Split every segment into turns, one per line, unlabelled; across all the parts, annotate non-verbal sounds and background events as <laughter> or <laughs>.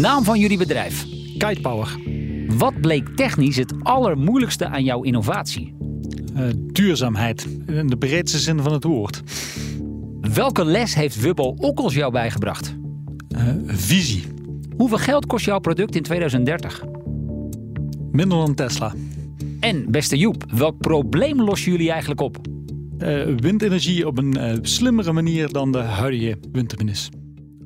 Naam van jullie bedrijf.
Kitepower.
Wat bleek technisch het allermoeilijkste aan jouw innovatie?
Uh, duurzaamheid. In de breedste zin van het woord.
Welke les heeft Wubbo Okkels jou bijgebracht?
Uh, visie.
Hoeveel geld kost jouw product in 2030?
Minder dan Tesla.
En beste Joep, welk probleem lossen jullie eigenlijk op?
Uh, windenergie op een uh, slimmere manier dan de huidige windturbines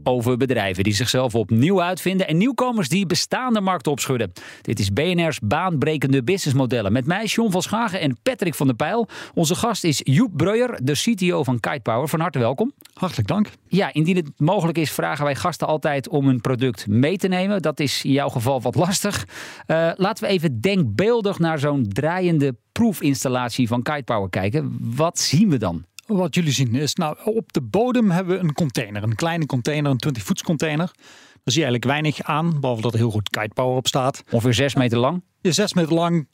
over bedrijven die zichzelf opnieuw uitvinden en nieuwkomers die bestaande markten opschudden. Dit is BNR's baanbrekende businessmodellen. Met mij John van Schagen en Patrick van der Pijl. Onze gast is Joep Breuer, de CTO van Kitepower. Van harte welkom.
Hartelijk dank.
Ja, indien het mogelijk is, vragen wij gasten altijd om een product mee te nemen. Dat is in jouw geval wat lastig. Uh, laten we even denkbeeldig naar zo'n draaiende proefinstallatie van Kitepower kijken. Wat zien we dan?
Wat jullie zien is, nou, op de bodem hebben we een container. Een kleine container, een 20 voets container. Daar zie je eigenlijk weinig aan, behalve dat er heel goed kitepower op staat.
Ongeveer 6 meter lang?
Ja, 6 meter lang,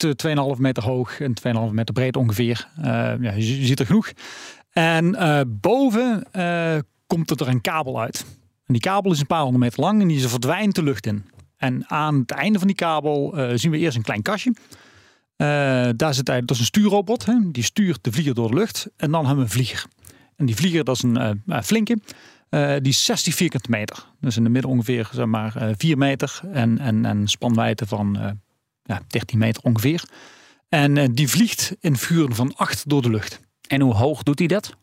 2,5 meter hoog en 2,5 meter breed ongeveer. Uh, ja, je ziet er genoeg. En uh, boven uh, komt er een kabel uit. En die kabel is een paar honderd meter lang en die verdwijnt de lucht in. En aan het einde van die kabel zien we eerst een klein kastje. Uh, daar zit eigenlijk, dat is een stuurrobot, hè? die stuurt de vlieger door de lucht. En dan hebben we een vlieger. En die vlieger, dat is een uh, flinke, uh, die is 16 vierkante meter. Dus in de midden ongeveer zeg maar, 4 meter en, en, en spanwijdte van ja, 13 meter ongeveer. En die vliegt in vuren van 8 door de lucht.
En hoe hoog doet hij dat?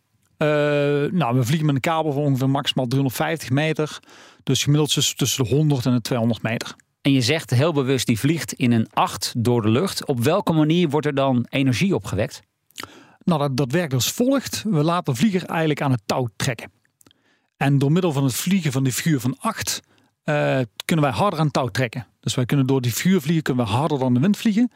nou, we vliegen met een kabel van ongeveer maximaal 350 meter. Dus gemiddeld tussen de 100 en de 200 meter.
En je zegt heel bewust, die vliegt in een 8 door de lucht. Op welke manier wordt er dan energie opgewekt?
Nou, dat, werkt als volgt. We laten de vlieger eigenlijk aan het touw trekken. En door middel van het vliegen van die vuur van 8 uh, kunnen wij harder aan touw trekken. Dus wij kunnen door die vuur vliegen, kunnen we harder dan de wind vliegen.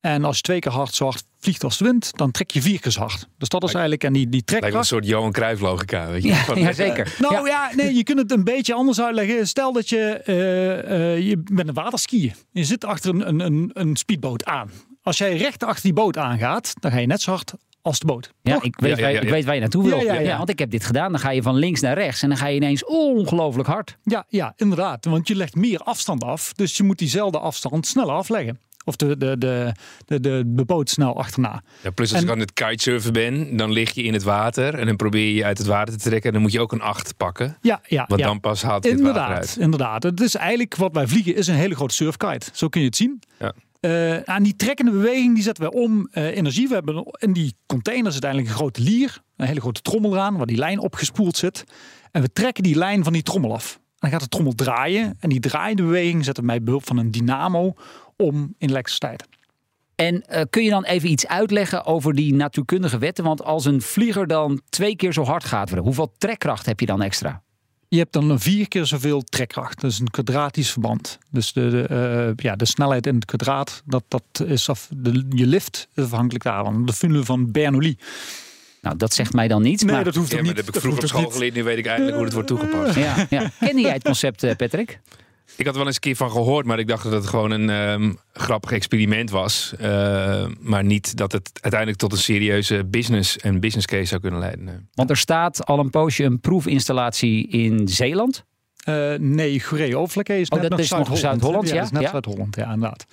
En als je twee keer hard zo hard vliegt als de wind, dan trek je vier keer zo hard. Dus dat is eigenlijk, en die, die trekkracht...
Lijkt een soort Johan Cruijff logica, weet je.
Ja, ja zeker.
nou ja. ja. nee, je kunt het een beetje anders uitleggen. Stel dat je, uh, uh, je bent een waterskiën. Je zit achter een, een, een speedboot aan. Als jij recht achter die boot aangaat, dan ga je net zo hard als de boot.
Ja, ik weet, ja, ja, ja, ik weet waar je naartoe wil. Ja, want ik heb dit gedaan. Dan ga je van links naar rechts en dan ga je ineens ongelooflijk hard.
Ja, ja, inderdaad. Want je legt meer afstand af. Dus je moet diezelfde afstand sneller afleggen. Of de, de, de, de, de, de boot snel achterna.
Ja, plus als en, ik aan het kitesurfen ben, dan lig je in het water. En dan probeer je uit het water te trekken. En dan moet je ook een acht pakken.
Ja, ja.
Want
ja.
dan pas haalt
inderdaad,
het water uit.
Inderdaad. Het is eigenlijk wat wij vliegen is een hele grote surfkite. Zo kun je het zien.
Ja.
Uh, aan die trekkende beweging die zetten we om uh, energie. We hebben in die container zit eigenlijk een grote lier. Een hele grote trommel eraan waar die lijn opgespoeld zit. En we trekken die lijn van die trommel af. Dan gaat de trommel draaien. En die draaiende beweging zetten we bij behulp van een dynamo om in elektriciteit.
En uh, kun je dan even iets uitleggen over die natuurkundige wetten? Want als een vlieger dan twee keer zo hard gaat, hoeveel trekkracht heb je dan extra?
Je hebt dan vier keer zoveel trekkracht. Dat is een kwadratisch verband. Dus de, de, uh, ja, de snelheid in het kwadraat, dat, dat is af, de, je lift is afhankelijk daarvan. De formule van Bernoulli.
Nou, dat zegt mij dan niet.
Nee,
maar...
dat hoeft
ja,
niet.
Dat heb ik vroeger op school geleerd. Nu weet ik eindelijk hoe het wordt toegepast.
Ja, ja. Kende jij het concept, uh, Patrick?
Ik had wel eens een keer van gehoord, maar ik dacht dat het gewoon een um, grappig experiment was. Uh, maar niet dat het uiteindelijk tot een serieuze business en business case zou kunnen leiden. Nee.
Want er staat al een poosje een proefinstallatie in Zeeland.
Uh, nee, Goeree Overflakke is
oh,
net
dat
nog
is nog Zuid-Holland.
Ja,
ja,
dat is net
ja.
Zuid-Holland, ja, inderdaad.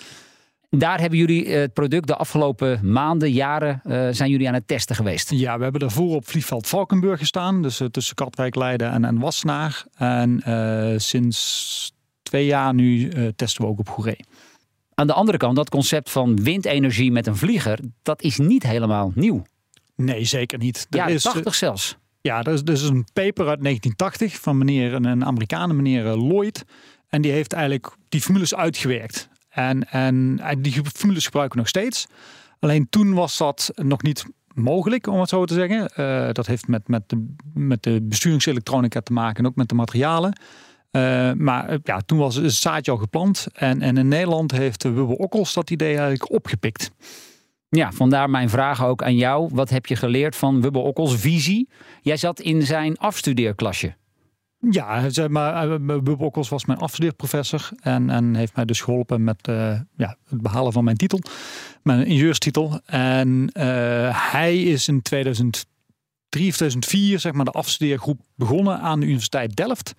Daar hebben jullie het product de afgelopen maanden, jaren, uh, zijn jullie aan het testen geweest.
Ja, we hebben daarvoor op vliegveld Valkenburg gestaan. Dus uh, tussen Katwijk, Leiden en, en Wassenaar. En uh, sinds twee jaar nu uh, testen we ook op Goeree.
Aan de andere kant, dat concept van windenergie met een vlieger, dat is niet helemaal nieuw.
Nee, zeker niet.
Er ja, is, 80 zelfs.
Ja, er is, is een paper uit 1980 van meneer, een Amerikaan, meneer Lloyd. En die heeft eigenlijk die formules uitgewerkt. En, en die formules gebruiken we nog steeds. Alleen toen was dat nog niet mogelijk, om het zo te zeggen. Uh, dat heeft met, met, de, met de besturingselektronica te maken en ook met de materialen. Uh, maar ja, toen was het zaadje al geplant. En, en in Nederland heeft Wubbe Okkels dat idee eigenlijk opgepikt.
Ja, vandaar mijn vraag ook aan jou. Wat heb je geleerd van Wubbe Okkels visie? Jij zat in zijn afstudeerklasje.
Ja, zeg maar, Wubbe Okkels was mijn afstudeerprofessor. En, en heeft mij dus geholpen met uh, ja, het behalen van mijn titel. Mijn ingenieurstitel. En uh, hij is in 2003 of 2004 zeg maar, de afstudeergroep begonnen aan de Universiteit Delft.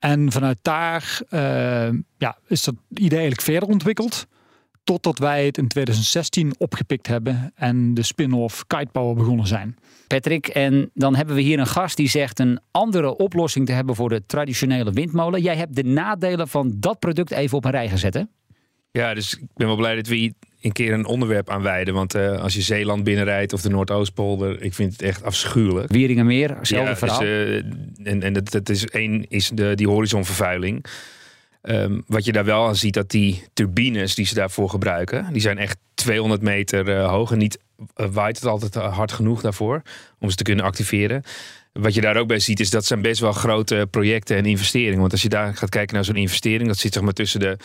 En vanuit daar uh, ja, is dat idee eigenlijk verder ontwikkeld. Totdat wij het in 2016 opgepikt hebben en de spin-off Kitepower begonnen zijn.
Patrick, en dan hebben we hier een gast die zegt een andere oplossing te hebben voor de traditionele windmolen. Jij hebt de nadelen van dat product even op een rij gezet, hè?
Ja, dus ik ben wel blij dat we een keer een onderwerp aan wijden. Want uh, als je Zeeland binnenrijdt of de Noordoostpolder, ik vind het echt afschuwelijk.
Wieringenmeer, hetzelfde
ja,
verhaal.
Dus, uh, en en dat, dat is één is de, die horizonvervuiling. Um, wat je daar wel aan ziet, dat die turbines die ze daarvoor gebruiken, die zijn echt 200 meter uh, hoog en niet waait het altijd hard genoeg daarvoor om ze te kunnen activeren. Wat je daar ook bij ziet, is dat zijn best wel grote projecten en investeringen. Want als je daar gaat kijken naar zo'n investering, dat zit zeg maar tussen de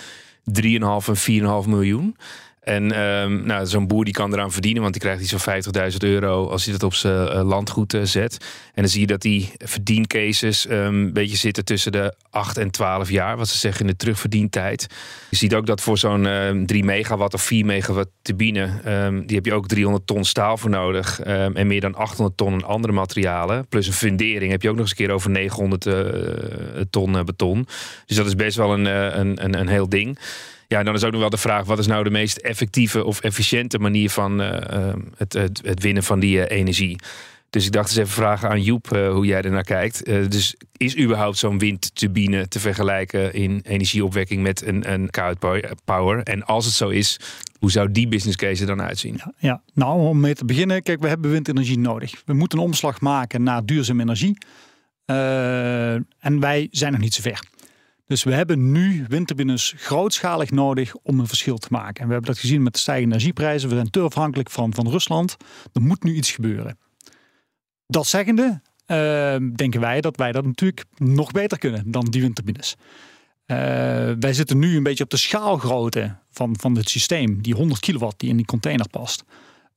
3,5 en 4,5 miljoen. En um, nou, zo'n boer die kan eraan verdienen, want die krijgt iets van 50.000 euro als hij dat op zijn uh, landgoed uh, zet. En dan zie je dat die verdiencases um, een beetje zitten tussen de 8 en 12 jaar, wat ze zeggen in de terugverdientijd. Je ziet ook dat voor zo'n um, 3 megawatt of 4 megawatt turbine, die heb je ook 300 ton staal voor nodig. en meer dan 800 ton aan andere materialen. Plus een fundering heb je ook nog eens een keer over 900 uh, ton beton. Dus dat is best wel een, een, een, een heel ding. Ja, dan is ook nog wel de vraag: wat is nou de meest effectieve of efficiënte manier van uh, het, het, het, winnen van die uh, energie? Dus ik dacht eens even vragen aan Joep uh, hoe jij er naar kijkt. dus is überhaupt zo'n windturbine te vergelijken in energieopwekking met een, een power? En als het zo is, hoe zou die business case er dan uitzien?
Ja, ja, nou om mee te beginnen, kijk, we hebben windenergie nodig. We moeten een omslag maken naar duurzame energie. en wij zijn nog niet zo ver. Dus we hebben nu windturbines grootschalig nodig om een verschil te maken. En we hebben dat gezien met de stijgende energieprijzen. We zijn te afhankelijk van, van Rusland. Er moet nu iets gebeuren. Dat zeggende uh, denken wij dat wij dat natuurlijk nog beter kunnen dan die windturbines. Uh, wij zitten nu een beetje op de schaalgrootte van, van het systeem. Die 100 kilowatt die in die container past.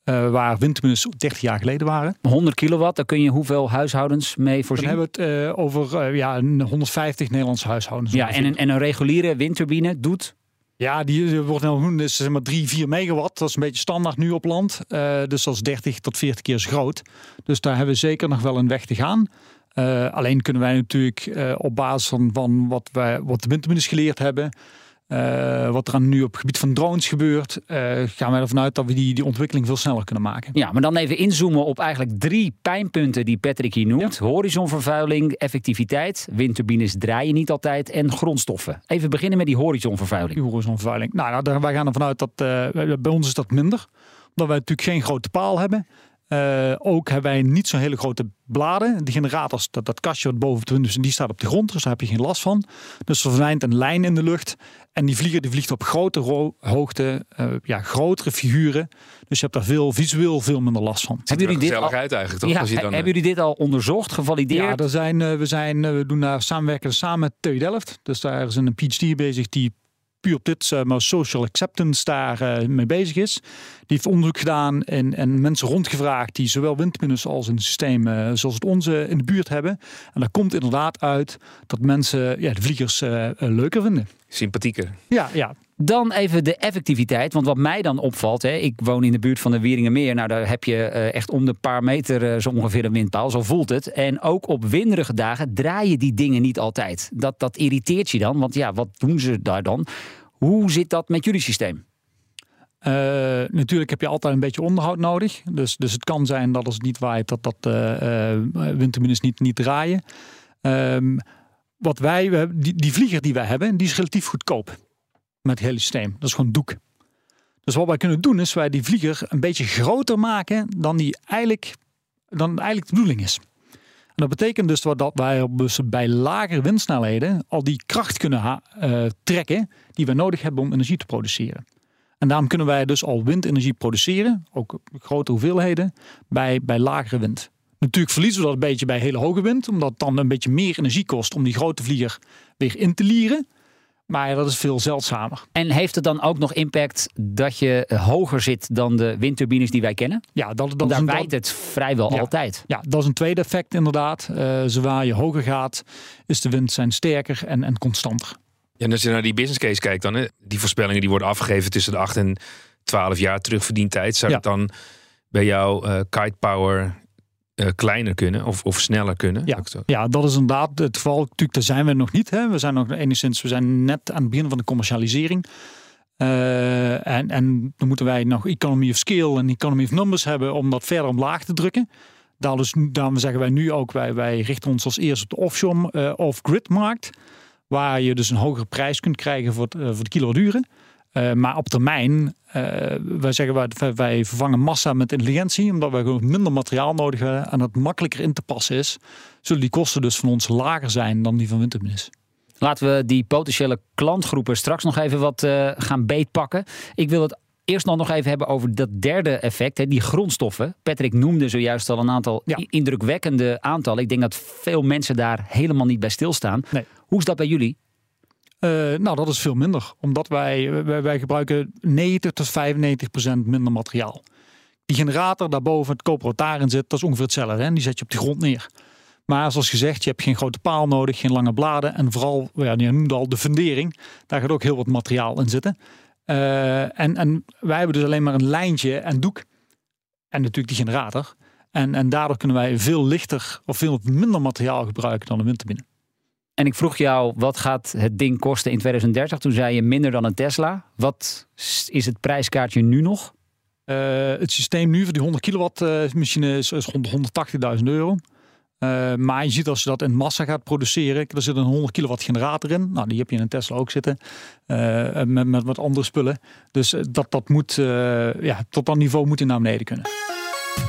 Uh, waar windturbines 30 jaar geleden waren.
100 kilowatt, daar kun je hoeveel huishoudens mee voorzien?
Dan hebben we het uh, over uh, ja, 150 Nederlandse huishoudens.
Ja, en een, en een reguliere windturbine doet?
Ja, die wordt nou is zeg maar 3, 4 megawatt. Dat is een beetje standaard nu op land. dus dat is 30 tot 40 keer zo groot. Dus daar hebben we zeker nog wel een weg te gaan. alleen kunnen wij natuurlijk op basis van, van wat, wij, wat de windturbines geleerd hebben... Uh, wat er aan nu op het gebied van drones gebeurt, uh, gaan wij ervan uit dat we die, die ontwikkeling veel sneller kunnen maken.
Ja, maar dan even inzoomen op eigenlijk drie pijnpunten die Patrick hier noemt. Ja. Horizonvervuiling, effectiviteit, windturbines draaien niet altijd en grondstoffen. Even beginnen met die horizonvervuiling.
Die horizonvervuiling. Nou, nou wij gaan ervan uit dat uh, bij ons is dat minder. Omdat wij natuurlijk geen grote paal hebben. Uh, ook hebben wij niet zo'n hele grote bladen. De generators, dat, dat kastje wat boven is, die staat op de grond. Dus daar heb je geen last van. Dus er verdwijnt een lijn in de lucht. En die vlieger die vliegt op grote hoogte. Uh, ja, grotere figuren. Dus je hebt daar veel, visueel veel minder last van.
Hebben jullie dit al, uit eigenlijk, toch?
Ja,
Als je
dan, hebben jullie dit al onderzocht, gevalideerd?
Ja, er zijn, uh, we, zijn, we doen daar samenwerken samen met TU Delft. Dus daar is een PhD bezig die puur op dit maar social acceptance daar uh, mee bezig is. Die heeft onderzoek gedaan en, en mensen rondgevraagd die zowel windturbines als een systeem uh, zoals het onze in de buurt hebben. En daar komt inderdaad uit dat mensen ja, de vliegers leuker vinden.
Sympathieker.
Ja, ja.
Dan even de effectiviteit. Want wat mij dan opvalt, hè, ik woon in de buurt van de Wieringenmeer. Nou, daar heb je uh, echt om de paar meter uh, zo ongeveer een windpaal. Zo voelt het. En ook op winderige dagen draaien die dingen niet altijd. Dat, dat irriteert je dan. Want ja, wat doen ze daar dan? Hoe zit dat met jullie systeem?
Uh, natuurlijk heb je altijd een beetje onderhoud nodig. Dus, dus het kan zijn dat als het niet waait, dat, dat windturbines niet, niet draaien. Um, wat wij, die, die vlieger die wij hebben, die is relatief goedkoop met het hele systeem. Dat is gewoon doek. Dus wat wij kunnen doen is wij die vlieger een beetje groter maken dan die eigenlijk, dan eigenlijk de bedoeling is. En dat betekent dus dat wij dus bij lagere windsnelheden al die kracht kunnen uh, trekken die we nodig hebben om energie te produceren. En daarom kunnen wij dus al windenergie produceren, ook grote hoeveelheden, bij, bij lagere wind. Natuurlijk verliezen we dat een beetje bij hele hoge wind, omdat het dan een beetje meer energie kost om die grote vlieger weer in te lieren. Maar dat is veel zeldzamer.
En heeft het dan ook nog impact dat je hoger zit dan de windturbines die wij kennen?
Ja, dat, dat
daar wijt het vrijwel
Ja.
altijd.
ja, dat is een tweede effect inderdaad. Uh, zwaar je hoger gaat, is de wind zijn sterker en, en constanter.
Ja, en als je naar die business case kijkt, dan hè, die voorspellingen die worden afgegeven tussen de 8 en 12 jaar terugverdientijd. Zou
Ja.
het dan bij jou eh, kite power eh, kleiner kunnen of, of sneller kunnen?
Ja. Ja, dat is inderdaad het geval. Natuurlijk, daar zijn we nog niet. Hè. We zijn nog enigszins, we zijn net aan het begin van de commercialisering. Eh, en, en dan moeten wij nog economy of scale en economy of numbers hebben om dat verder omlaag te drukken. Daar dus, daarom zeggen wij nu ook, wij, wij richten ons als eerst op de offshore eh, off-grid markt. Waar je dus een hogere prijs kunt krijgen voor, het, voor de kilowatturen. Eh, maar op termijn, eh, wij zeggen wij, wij vervangen massa met intelligentie, omdat we gewoon minder materiaal nodig hebben en het makkelijker in te passen is, zullen die kosten dus van ons lager zijn dan die van windturbines.
Laten we die potentiële klantgroepen straks nog even wat eh, gaan beetpakken. Ik wil het eerst nog nog even hebben over dat derde effect, hè, die grondstoffen. Patrick noemde zojuist al een aantal
Ja.
indrukwekkende aantallen. Ik denk dat veel mensen daar helemaal niet bij stilstaan.
Nee.
Hoe is dat bij jullie?
Eh, nou, dat is veel minder, omdat wij, wij, gebruiken 90 tot 95 procent minder materiaal. Die generator daarboven, het koper wat daarin zit, dat is ongeveer hetzelfde. Hè? Die zet je op de grond neer. Maar zoals gezegd, je hebt geen grote paal nodig, geen lange bladen. En vooral, ja, je noemde al de fundering. Daar gaat ook heel wat materiaal in zitten. Eh, en, en wij hebben dus alleen maar een lijntje en doek. En natuurlijk die generator. En, en daardoor kunnen wij veel lichter of veel minder materiaal gebruiken dan een windturbine.
En ik vroeg jou, wat gaat het ding kosten in 2030? Toen zei je minder dan een Tesla. Wat is het prijskaartje nu nog?
Eh, het systeem nu voor die 100 kilowatt eh, machine is, is rond de 180.000 euro. Eh, maar je ziet als je dat in massa gaat produceren, er zit een 100 kilowatt generator in. Nou, die heb je in een Tesla ook zitten. eh, met, met wat andere spullen. Dus dat, dat moet, eh, ja, tot dat niveau moet je naar beneden kunnen.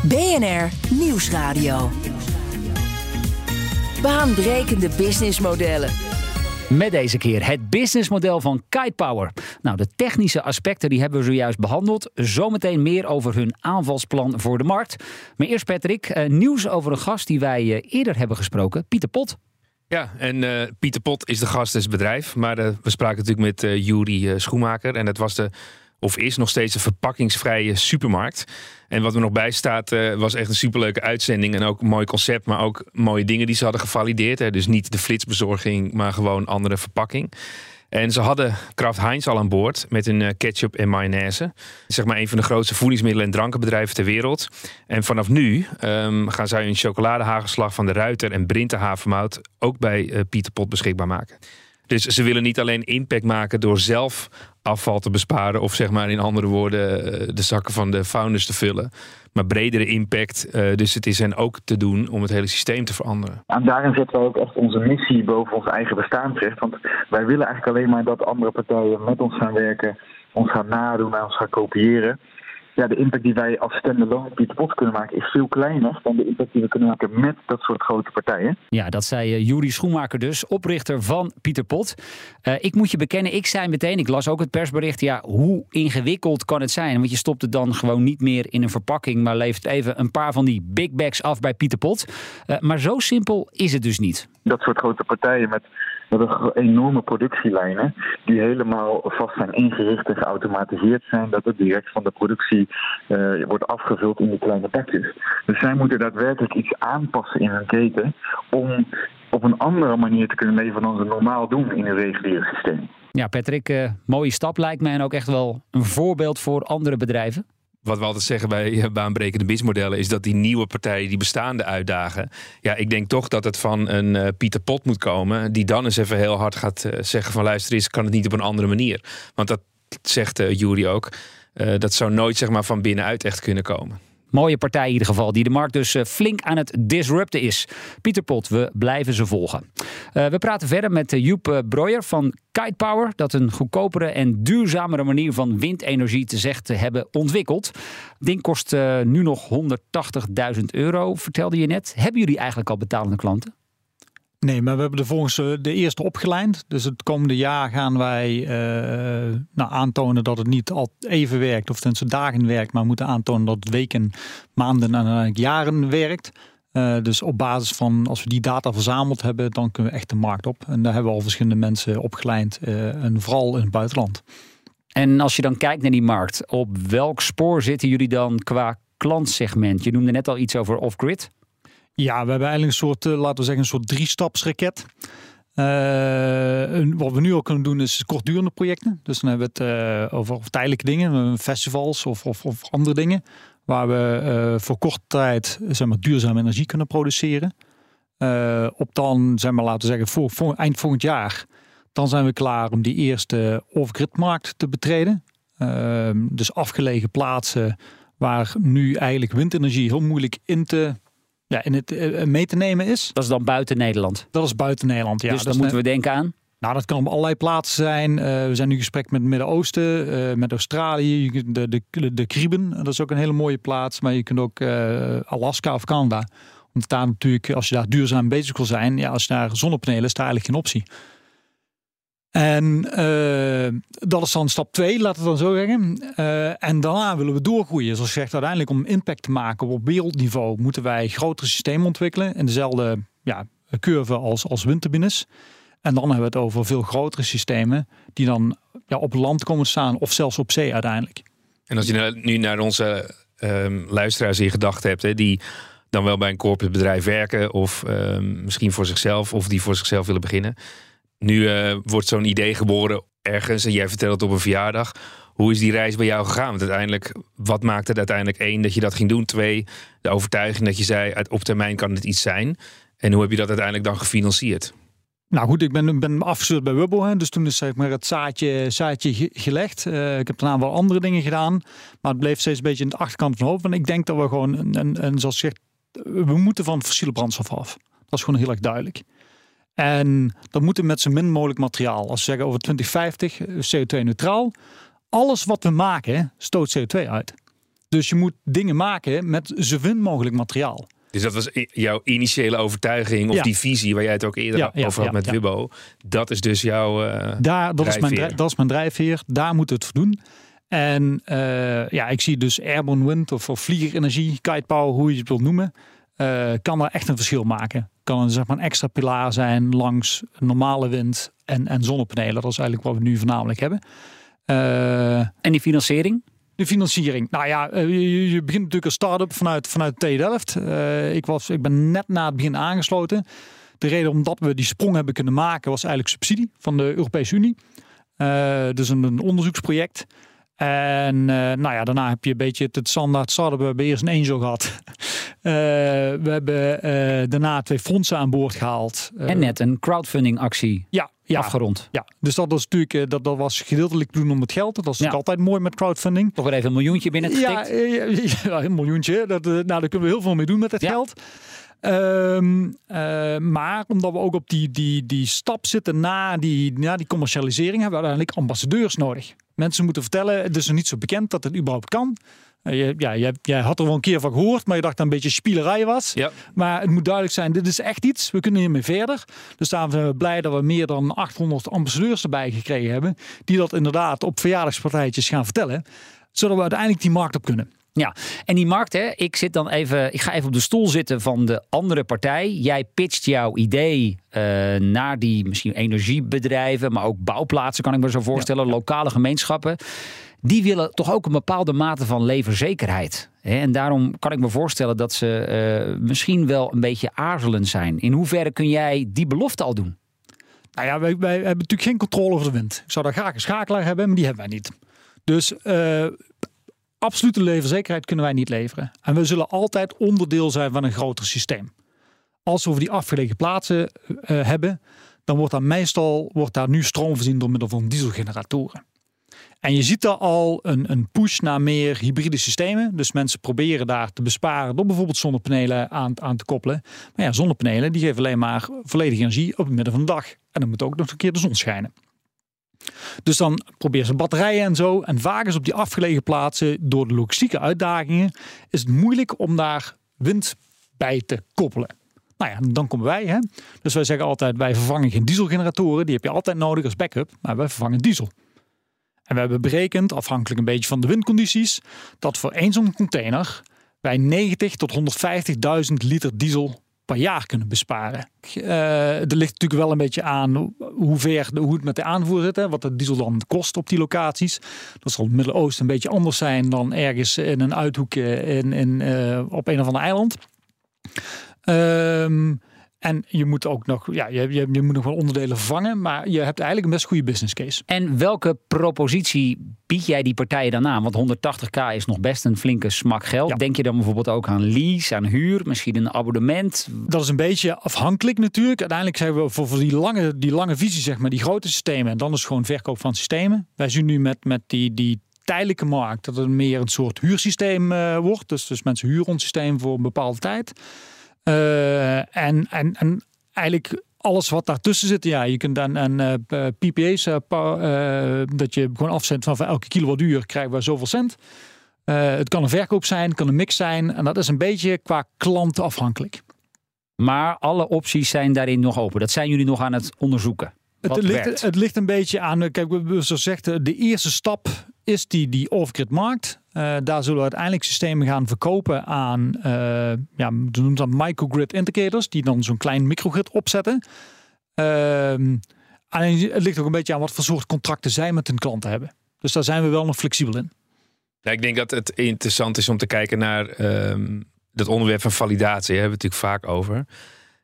BNR Nieuwsradio. Baanbrekende businessmodellen.
Met deze keer het businessmodel van Kite Power. Nou, de technische aspecten die hebben we zojuist behandeld. Zometeen meer over hun aanvalsplan voor de markt. Maar eerst Patrick, eh, nieuws over een gast die wij eh, eerder hebben gesproken. Pieter Pot.
Ja, en eh, Pieter Pot is de gast des bedrijf. Maar we spraken natuurlijk met Juri eh, Schoenmaker. En dat was de, of is nog steeds een verpakkingsvrije supermarkt. En wat er nog bij staat, eh, was echt een superleuke uitzending. En ook een mooi concept, maar ook mooie dingen die ze hadden gevalideerd. Hè. Dus niet de flitsbezorging, maar gewoon andere verpakking. En ze hadden Kraft Heinz al aan boord met hun eh, ketchup en mayonaise. Zeg maar een van de grootste voedingsmiddelen- en drankenbedrijven ter wereld. En vanaf nu ehm, gaan zij hun chocoladehagelslag van de Ruiter en Brinte havermout ook bij eh, Pieter Pot beschikbaar maken. Dus ze willen niet alleen impact maken door zelf afval te besparen. Of zeg maar in andere woorden eh, de zakken van de founders te vullen. Maar bredere impact. eh, dus het is hen ook te doen om het hele systeem te veranderen.
En daarin zetten we ook echt onze missie boven ons eigen bestaansrecht. Want wij willen eigenlijk alleen maar dat andere partijen met ons gaan werken, ons gaan nadoen en ons gaan kopiëren. Ja, de impact die wij als standalone Pieter Pot kunnen maken is veel kleiner dan de impact die we kunnen maken met dat soort grote partijen.
Ja, dat zei uh, Juri Schoenmaker dus, oprichter van Pieter Pot. Uh, ik moet je bekennen, ik zei meteen, ik las ook het persbericht, ja, hoe ingewikkeld kan het zijn? Want je stopt het dan gewoon niet meer in een verpakking, maar levert even een paar van die big bags af bij Pieter Pot. Uh, maar zo simpel is het dus niet.
Dat soort grote partijen met met een enorme productielijnen die helemaal vast zijn ingericht en geautomatiseerd zijn, dat het direct van de productie uh, wordt afgevuld in die kleine pakjes. Dus zij moeten daadwerkelijk iets aanpassen in hun keten om op een andere manier te kunnen leven dan ze normaal doen in een reguliere systeem.
Ja, Patrick, uh, mooie stap lijkt mij en ook echt wel een voorbeeld voor andere bedrijven
wat we altijd zeggen bij eh, baanbrekende businessmodellen is dat die nieuwe partijen die bestaande uitdagen. Ja, ik denk toch dat het van een uh, Pieter Pot moet komen, die dan eens even heel hard gaat uh, zeggen van luister eens, kan het niet op een andere manier. Want dat zegt uh, Jury ook. dat zou nooit zeg maar van binnenuit echt kunnen komen.
Mooie partij in ieder geval, die de markt dus flink aan het disrupten is. Pieter Pot, we blijven ze volgen. Uh, we praten verder met Joep Breuer van Kite Power, dat een goedkopere en duurzamere manier van windenergie te zeg te hebben ontwikkeld. Ding kost nu nog 180.000 euro, vertelde je net. Hebben jullie eigenlijk al betalende klanten?
Nee, maar we hebben de volgens eh, de eerste opgelijnd. Dus het komende jaar gaan wij uh, nou, aantonen dat het niet al even werkt, of tenminste dagen werkt, maar moeten aantonen dat het weken, maanden en jaren werkt. Uh, dus op basis van, als we die data verzameld hebben, dan kunnen we echt de markt op. En daar hebben we al verschillende mensen opgeleid, en vooral in het buitenland.
En als je dan kijkt naar die markt, op welk spoor zitten jullie dan qua klantsegment? Je noemde net al iets over off-grid.
Ja, we hebben eigenlijk een soort, eh, laten we zeggen, een soort drie-stapsraket. Uh, wat we nu ook kunnen doen is kortdurende projecten. Dus dan hebben we het uh, over, tijdelijke dingen, festivals of, of, of, andere dingen. Waar we voor korte tijd zeg maar, duurzame energie kunnen produceren. op dan, zeg maar, laten we zeggen, voor, voor, eind volgend jaar. Dan zijn we klaar om die eerste off-grid markt te betreden. Ehm, dus afgelegen plaatsen waar nu eigenlijk windenergie heel moeilijk in te ja, in het uh, mee te nemen is.
Dat is dan buiten Nederland?
Dat is buiten Nederland, ja.
Dus dan moeten we denken aan?
Nou, dat kan op allerlei plaatsen zijn. Uh, we zijn nu in gesprek met het Midden-Oosten, uh, met Australië, de, de, de, de Krieben. Dat is ook een hele mooie plaats. Maar je kunt ook Alaska of Canada. Want daar natuurlijk, als je daar duurzaam bezig wil zijn, ja, als je daar zonnepanelen is, daar eigenlijk geen optie. En uh, dat is dan stap 2, laten we dan zo zeggen. Uh, en daarna willen we doorgroeien. Zoals gezegd, uiteindelijk om impact te maken op wereldniveau moeten wij grotere systemen ontwikkelen. In dezelfde ja, curve als, als windturbines. En dan hebben we het over veel grotere systemen die dan ja, op land komen staan of zelfs op zee uiteindelijk.
En als je nu naar onze um, luisteraars in gedachten hebt, hè, die dan wel bij een corporate bedrijf werken of um, misschien voor zichzelf of die voor zichzelf willen beginnen nu uh, wordt zo'n idee geboren ergens en jij vertelt het op een verjaardag. Hoe is die reis bij jou gegaan? Want uiteindelijk, wat maakte het uiteindelijk één dat je dat ging doen? Twee, de overtuiging dat je zei, op termijn kan het iets zijn. En hoe heb je dat uiteindelijk dan gefinancierd?
Nou goed, ik ben, ben afgestuurd bij Wubbo. Hè, dus toen is zeg maar, het zaadje, zaadje gelegd. Uh, ik heb daarna wel andere dingen gedaan. Maar het bleef steeds een beetje in de achterkant van hoofd. Want ik denk dat we gewoon, een, een, zoals gezegd, we moeten van fossiele brandstof af. Dat is gewoon heel erg duidelijk. En dat moet met zo min mogelijk materiaal. Als we zeggen over 2050 CO2-neutraal. Alles wat we maken stoot CO2 uit. Dus je moet dingen maken met zo min mogelijk materiaal.
Dus dat was jouw initiële overtuiging of die visie waar jij het ook eerder over had met Wibbo. Dat is dus jouw uh,
Daar, dat,
is
mijn, dat is mijn drijfveer. Daar moet het voor doen. En uh, ja, ik zie dus airborne wind of, of vliegerenergie, kite power, hoe je het wilt noemen. Uh, kan er echt een verschil maken kan een, zeg maar, een extra pilaar zijn langs normale wind en, en zonnepanelen. Dat is eigenlijk wat we nu voornamelijk hebben.
Uh, en die financiering?
De financiering. Nou ja, eh, je, je begint natuurlijk een start-up vanuit, vanuit TU Delft. Uh, ik, was, ik ben net na het begin aangesloten. De reden omdat we die sprong hebben kunnen maken was eigenlijk subsidie van de Europese Unie. Dus een, een onderzoeksproject. En uh, nou ja, daarna heb je een beetje het, standaard startup. We hebben eerst een angel gehad. Uh, <laughs> we hebben uh, daarna twee fondsen aan boord gehaald.
en net een crowdfunding actie
ja, ja,
afgerond.
Ja, dus dat was natuurlijk dat, dat was gedeeltelijk doen om het geld. Dat was ja. altijd mooi met crowdfunding.
Toch weer even een miljoentje binnen
ja, ja, <laughs> een miljoentje. Dat, nou, daar kunnen we heel veel mee doen met het geld. Um, uh, maar omdat we ook op die, die, die stap zitten na die, na die commercialisering, hebben we uiteindelijk ambassadeurs nodig. Mensen moeten vertellen, het is nog niet zo bekend dat het überhaupt kan. Uh, ja, jij, jij, had er wel een keer van gehoord, maar je dacht dat een beetje spielerij was.
Ja.
Maar het moet duidelijk zijn, dit is echt iets. We kunnen hiermee verder. Dus daarom zijn we blij dat we meer dan 800 ambassadeurs erbij gekregen hebben. Die dat inderdaad op verjaardagspartijtjes gaan vertellen. Zodat we uiteindelijk die markt op kunnen.
Ja, en die markt, hè, ik zit dan even, ik ga even op de stoel zitten van de andere partij. Jij pitcht jouw idee uh, naar die misschien energiebedrijven, maar ook bouwplaatsen, kan ik me zo voorstellen, lokale gemeenschappen. Die willen toch ook een bepaalde mate van leverzekerheid. En daarom kan ik me voorstellen dat ze uh, misschien wel een beetje aarzelend zijn. In hoeverre kun jij die belofte al doen?
Nou ja, wij, wij hebben natuurlijk geen controle over de wind. Ik zou daar graag een schakelaar hebben, maar die hebben wij niet. Dus uh, absolute leverzekerheid kunnen wij niet leveren. En we zullen altijd onderdeel zijn van een groter systeem. Als we over die afgelegen plaatsen uh, hebben, dan wordt daar meestal wordt daar nu stroom voorzien door middel van dieselgeneratoren. En je ziet daar al een, een push naar meer hybride systemen. Dus mensen proberen daar te besparen door bijvoorbeeld zonnepanelen aan, aan te koppelen. Maar ja, zonnepanelen die geven alleen maar volledige energie op het midden van de dag. En dan moet ook nog een keer de zon schijnen. Dus dan probeer ze batterijen en zo. En vaak is op die afgelegen plaatsen, door de logistieke uitdagingen, is het moeilijk om daar wind bij te koppelen. Nou ja, dan komen wij. Hè? Dus wij zeggen altijd, wij vervangen geen dieselgeneratoren. Die heb je altijd nodig als backup. Maar wij vervangen diesel. En we hebben berekend, afhankelijk een beetje van de windcondities, dat voor één zo'n container wij 90 tot 150.000 liter diesel per jaar kunnen besparen. Uh, er ligt natuurlijk wel een beetje aan hoe ver hoe het met de aanvoer zit. Hè, wat de diesel dan kost op die locaties. Dat zal het Midden-Oosten een beetje anders zijn dan ergens in een uithoekje in, in, uh, op een of ander eiland. Um, en je moet ook nog, ja, je, je, je, moet nog wel onderdelen vervangen, maar je hebt eigenlijk een best goede business case.
En welke propositie bied jij die partijen dan aan? Want 180k is nog best een flinke smak geld. Denk je dan bijvoorbeeld ook aan lease, aan huur, misschien een abonnement?
Dat is een beetje afhankelijk natuurlijk. Uiteindelijk zijn we voor, voor die, lange, die lange visie, zeg maar, die grote systemen. En dan is gewoon verkoop van systemen. Wij zien nu met, met die, die tijdelijke markt dat het meer een soort huursysteem uh, wordt. Dus, dus mensen huren ons systeem voor een bepaalde tijd. Uh, en, en, en eigenlijk alles wat daartussen zit, ja, je kunt dan een uh, PPA's, uh, dat je gewoon afzet van voor elke kilowattuur krijgen we zoveel cent. het kan een verkoop zijn, het kan een mix zijn. En dat is een beetje qua klant afhankelijk.
Maar alle opties zijn daarin nog open. Dat zijn jullie nog aan het onderzoeken.
Het ligt, het ligt, een beetje aan, kijk, zoals gezegd, de eerste stap is die, die off-grid markt. Uh, daar zullen we uiteindelijk systemen gaan verkopen aan, uh, ja, noemen dat microgrid indicators, die dan zo'n klein microgrid opzetten. Uh, alleen het ligt ook een beetje aan wat voor soort contracten zij met hun klanten hebben. Dus daar zijn we wel nog flexibel in.
Ja, ik denk dat het interessant is om te kijken naar um, dat onderwerp van validatie. Daar hebben we het natuurlijk vaak over.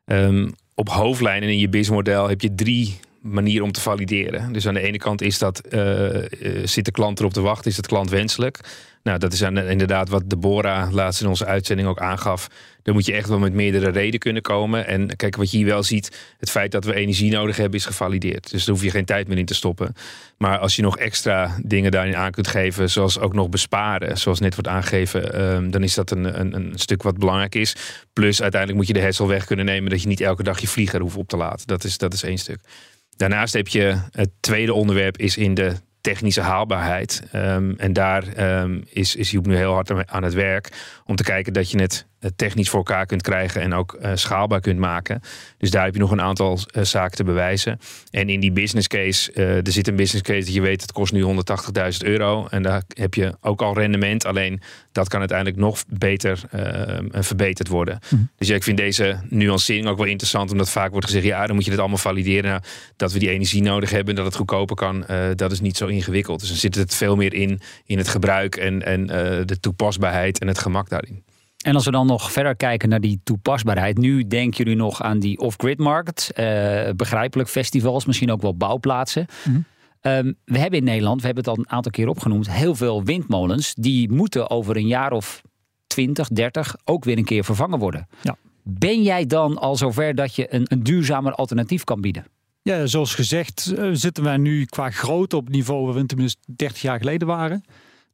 Um, op hoofdlijnen in je businessmodel heb je drie manier om te valideren. Dus aan de ene kant is dat, uh, zit de klant erop te wachten, is het klant wenselijk? Nou, dat is inderdaad wat Deborah laatst in onze uitzending ook aangaf. Dan moet je echt wel met meerdere redenen kunnen komen. En kijk, wat je hier wel ziet, het feit dat we energie nodig hebben, is gevalideerd. Dus daar hoef je geen tijd meer in te stoppen. Maar als je nog extra dingen daarin aan kunt geven, zoals ook nog besparen, zoals net wordt aangegeven, um, dan is dat een, een, een, stuk wat belangrijk is. Plus, uiteindelijk moet je de hessel weg kunnen nemen dat je niet elke dag je vlieger hoeft op te laten. Dat is, dat is één stuk. Daarnaast heb je het tweede onderwerp is in de technische haalbaarheid. Um, en daar um, is, is Joep nu heel hard aan het werk om te kijken dat je het technisch voor elkaar kunt krijgen en ook uh, schaalbaar kunt maken. Dus daar heb je nog een aantal uh, zaken te bewijzen. En in die business case, er zit een business case dat je weet, het kost nu 180.000 euro. En daar heb je ook al rendement. Alleen dat kan uiteindelijk nog beter verbeterd worden. Mhm. Dus ja, ik vind deze nuancering ook wel interessant, omdat vaak wordt gezegd, ja, dan moet je het allemaal valideren. Nou, dat we die energie nodig hebben en dat het goedkoper kan, dat is niet zo ingewikkeld. Dus dan zit het veel meer in, in het gebruik en, en de toepasbaarheid en het gemak daarin.
En als we dan nog verder kijken naar die toepasbaarheid. Nu denken jullie nog aan die off-grid markt. Uh, begrijpelijk, festivals, misschien ook wel bouwplaatsen. Mhm. Ehm, we hebben in Nederland, we hebben het al een aantal keer opgenoemd, heel veel windmolens. Die moeten over een jaar of 20, 30 ook weer een keer vervangen worden. Ja. Ben jij dan al zover dat je een, een duurzamer alternatief kan bieden?
Ja, zoals gezegd uh, zitten wij nu qua grootte op het niveau waar we tenminste 30 jaar geleden waren.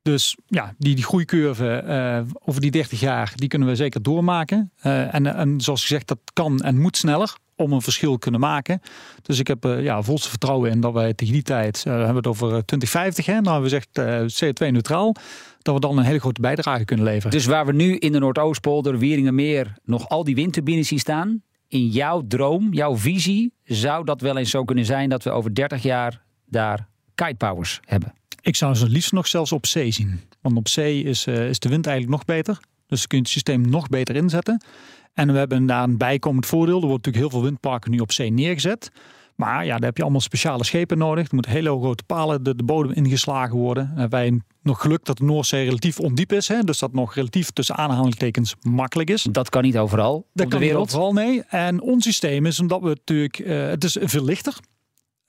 Dus ja, die, die groeicurve uh, over die 30 jaar, die kunnen we zeker doormaken. Uh, en, en zoals gezegd, dat kan en moet sneller om een verschil kunnen maken. Dus ik heb uh, ja, volste vertrouwen in dat wij tegen die tijd, hebben we het over 2050, hè, nou hebben we gezegd CO2-neutraal, dat we dan een hele grote bijdrage kunnen leveren.
Dus waar we nu in de Noordoostpolder, Wieringenmeer, nog al die windturbines zien staan, in jouw droom, jouw visie, zou dat wel eens zo kunnen zijn dat we over 30 jaar daar kitepowers hebben?
Ik zou ze liefst nog zelfs op zee zien. Want op zee is, uh, is de wind eigenlijk nog beter. Dus kun je het systeem nog beter inzetten. En we hebben daar een bijkomend voordeel. Er wordt natuurlijk heel veel windparken nu op zee neergezet. Maar ja, daar heb je allemaal speciale schepen nodig. Er moeten hele grote palen de, de bodem ingeslagen worden. En wij nog geluk dat de Noordzee relatief ondiep is. Hè? Dus dat nog relatief tussen aanhalingstekens makkelijk is.
Dat kan niet overal
dat
op
kan
de wereld.
Niet overal, nee. En ons systeem is omdat we natuurlijk... Uh, het is veel lichter.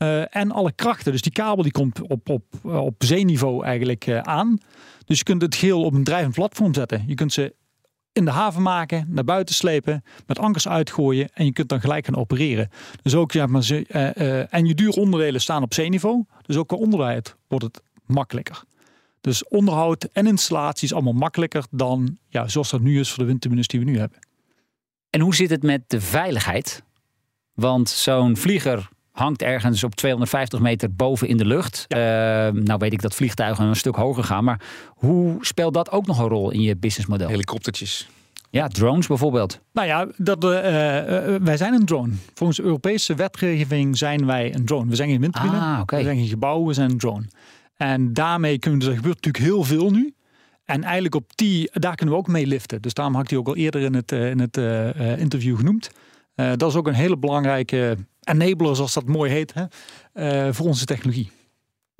Uh, en alle krachten. Dus die kabel die komt op, op, op zeeniveau eigenlijk uh, aan. Dus je kunt het geel op een drijvend platform zetten. Je kunt ze in de haven maken, naar buiten slepen, met ankers uitgooien en je kunt dan gelijk gaan opereren. Dus ook, ja, maar ze, en je dure onderdelen staan op zeeniveau. Dus ook qua onderhoud wordt het makkelijker. Dus onderhoud en installatie is allemaal makkelijker dan ja, zoals dat nu is voor de windturbines die we nu hebben.
En hoe zit het met de veiligheid? Want zo'n vlieger hangt ergens op 250 meter boven in de lucht. Ja. Uh, nou weet ik dat vliegtuigen een stuk hoger gaan. Maar hoe speelt dat ook nog een rol in je businessmodel?
Helikoptertjes.
Ja, drones bijvoorbeeld.
Nou ja, dat, uh, wij zijn een drone. Volgens Europese wetgeving zijn wij een drone. We zijn geen windturbine,
ah, okay.
we zijn geen gebouw, we zijn een drone. En daarmee kunnen we, er gebeurt natuurlijk heel veel nu. En eigenlijk op die, daar kunnen we ook mee liften. Dus daarom had ik die ook al eerder in het, in het interview genoemd. Dat is ook een hele belangrijke enabler, zoals dat mooi heet, hè, voor onze technologie.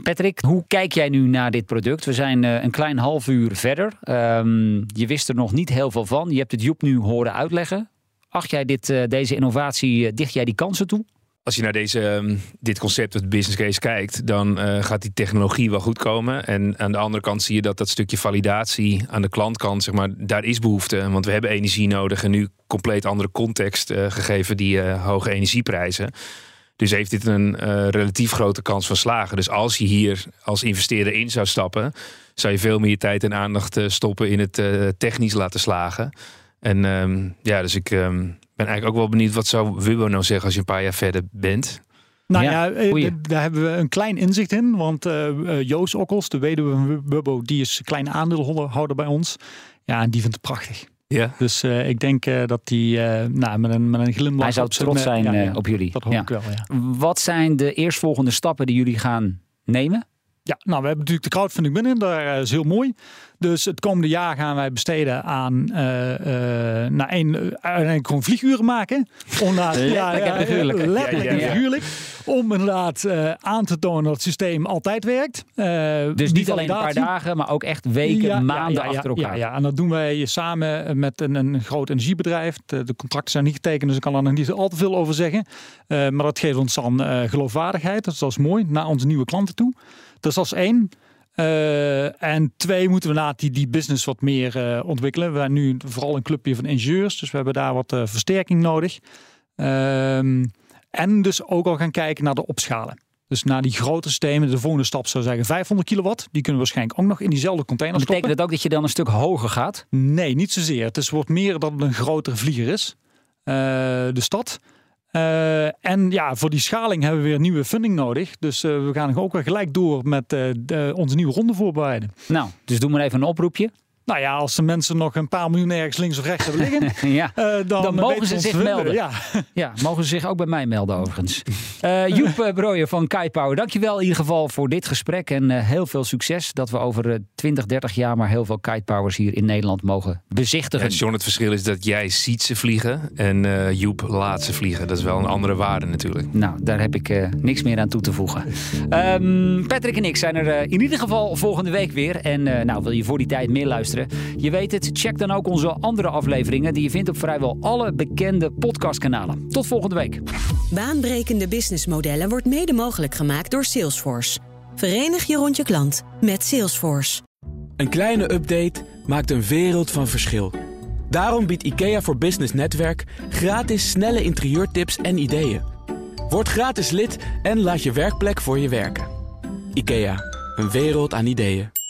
Patrick, hoe kijk jij nu naar dit product? We zijn een klein half uur verder. Um, je wist er nog niet heel veel van. Je hebt het Joep nu horen uitleggen. Acht jij dit, deze innovatie, dicht jij die kansen toe?
Als je naar deze, ehm, dit concept, het business case kijkt, dan uh, gaat die technologie wel goed komen. En aan de andere kant zie je dat dat stukje validatie aan de klantkant, zeg maar, daar is behoefte. Want we hebben energie nodig en nu compleet andere context uh, gegeven die uh, hoge energieprijzen. Dus heeft dit een relatief grote kans van slagen. Dus als je hier als investeerder in zou stappen, zou je veel meer tijd en aandacht stoppen in het technisch laten slagen. En um, ja, dus ik. Um, ben eigenlijk ook wel benieuwd wat zou Wubbo nou zeggen als je een paar jaar verder bent.
Nou ja, ja daar hebben we een klein inzicht in. Want uh, Joost Okkels, de weduwe van Wubbo, die is klein aandeelhouder bij ons. Ja, en die vindt het prachtig.
Ja.
Dus uh, ik denk uh, dat die uh, nou, met, een, met een glimlach...
Hij zou trots zijn ja, ja, op jullie.
Dat hoop ik wel, ja.
Wat zijn de eerstvolgende stappen die jullie gaan nemen?
Ja, nou, we hebben natuurlijk de crowdfunding binnen. Dat is heel mooi. Dus het komende jaar gaan wij besteden aan uh, uh, naar één, uiteindelijk gewoon vlieguren maken.
Om naar, <laughs> letterlijk en figuurlijk.
Letterlijk en figuurlijk. Om inderdaad uh, aan te tonen dat het systeem altijd werkt.
dus niet alleen een paar dagen, maar ook echt weken, ja, maanden
ja,
achter elkaar.
Ja, ja, en dat doen wij samen met een, een groot energiebedrijf. De, de, contracten zijn niet getekend, dus ik kan er nog niet al te veel over zeggen. maar dat geeft ons dan geloofwaardigheid. Dus dat is mooi, naar onze nieuwe klanten toe. Dus dat is één. Uh, en twee, moeten we na die, die business wat meer uh, ontwikkelen. We zijn nu vooral een clubje van ingenieurs, dus we hebben daar wat uh, versterking nodig. Ehm, en dus ook al gaan kijken naar de opschalen. Dus naar die grote systemen, de volgende stap zou zeggen 500 kilowatt. Die kunnen we waarschijnlijk ook nog in diezelfde container
Betekent
stoppen.
dat ook dat je dan een stuk hoger gaat?
Nee, niet zozeer. Het is, wordt meer dat het een grotere vlieger is. de stad. Uh, en ja, voor die schaling hebben we weer nieuwe funding nodig. Dus uh, we gaan ook weer gelijk door met uh, de, onze nieuwe ronde voorbereiden.
Nou, dus doe maar even een oproepje.
Nou ja, als de mensen nog een paar miljoen ergens links of rechts hebben liggen, <laughs>
ja.
uh, dan,
dan mogen ze zich melden.
Ja. <laughs>
ja, mogen ze zich ook bij mij melden overigens. Uh, <laughs> Joep Brooijen van Kite Power, dankjewel in ieder geval voor dit gesprek. En uh, heel veel succes dat we over 20, 30 jaar maar heel veel Kite Powers hier in Nederland mogen bezichtigen.
Ja, John, het verschil is dat jij ziet ze vliegen en Joep laat ze vliegen. Dat is wel een andere waarde natuurlijk.
Nou, daar heb ik niks meer aan toe te voegen. Um, Patrick en ik zijn er in ieder geval volgende week weer. En nou, wil je voor die tijd meer luisteren? Je weet het, check dan ook onze andere afleveringen die je vindt op vrijwel alle bekende podcastkanalen. Tot volgende week.
Baanbrekende businessmodellen wordt mede mogelijk gemaakt door Salesforce. Verenig je rond je klant met Salesforce.
Een kleine update maakt een wereld van verschil. Daarom biedt IKEA voor Business Netwerk gratis snelle interieurtips en ideeën. Word gratis lid en laat je werkplek voor je werken. IKEA, een wereld aan ideeën.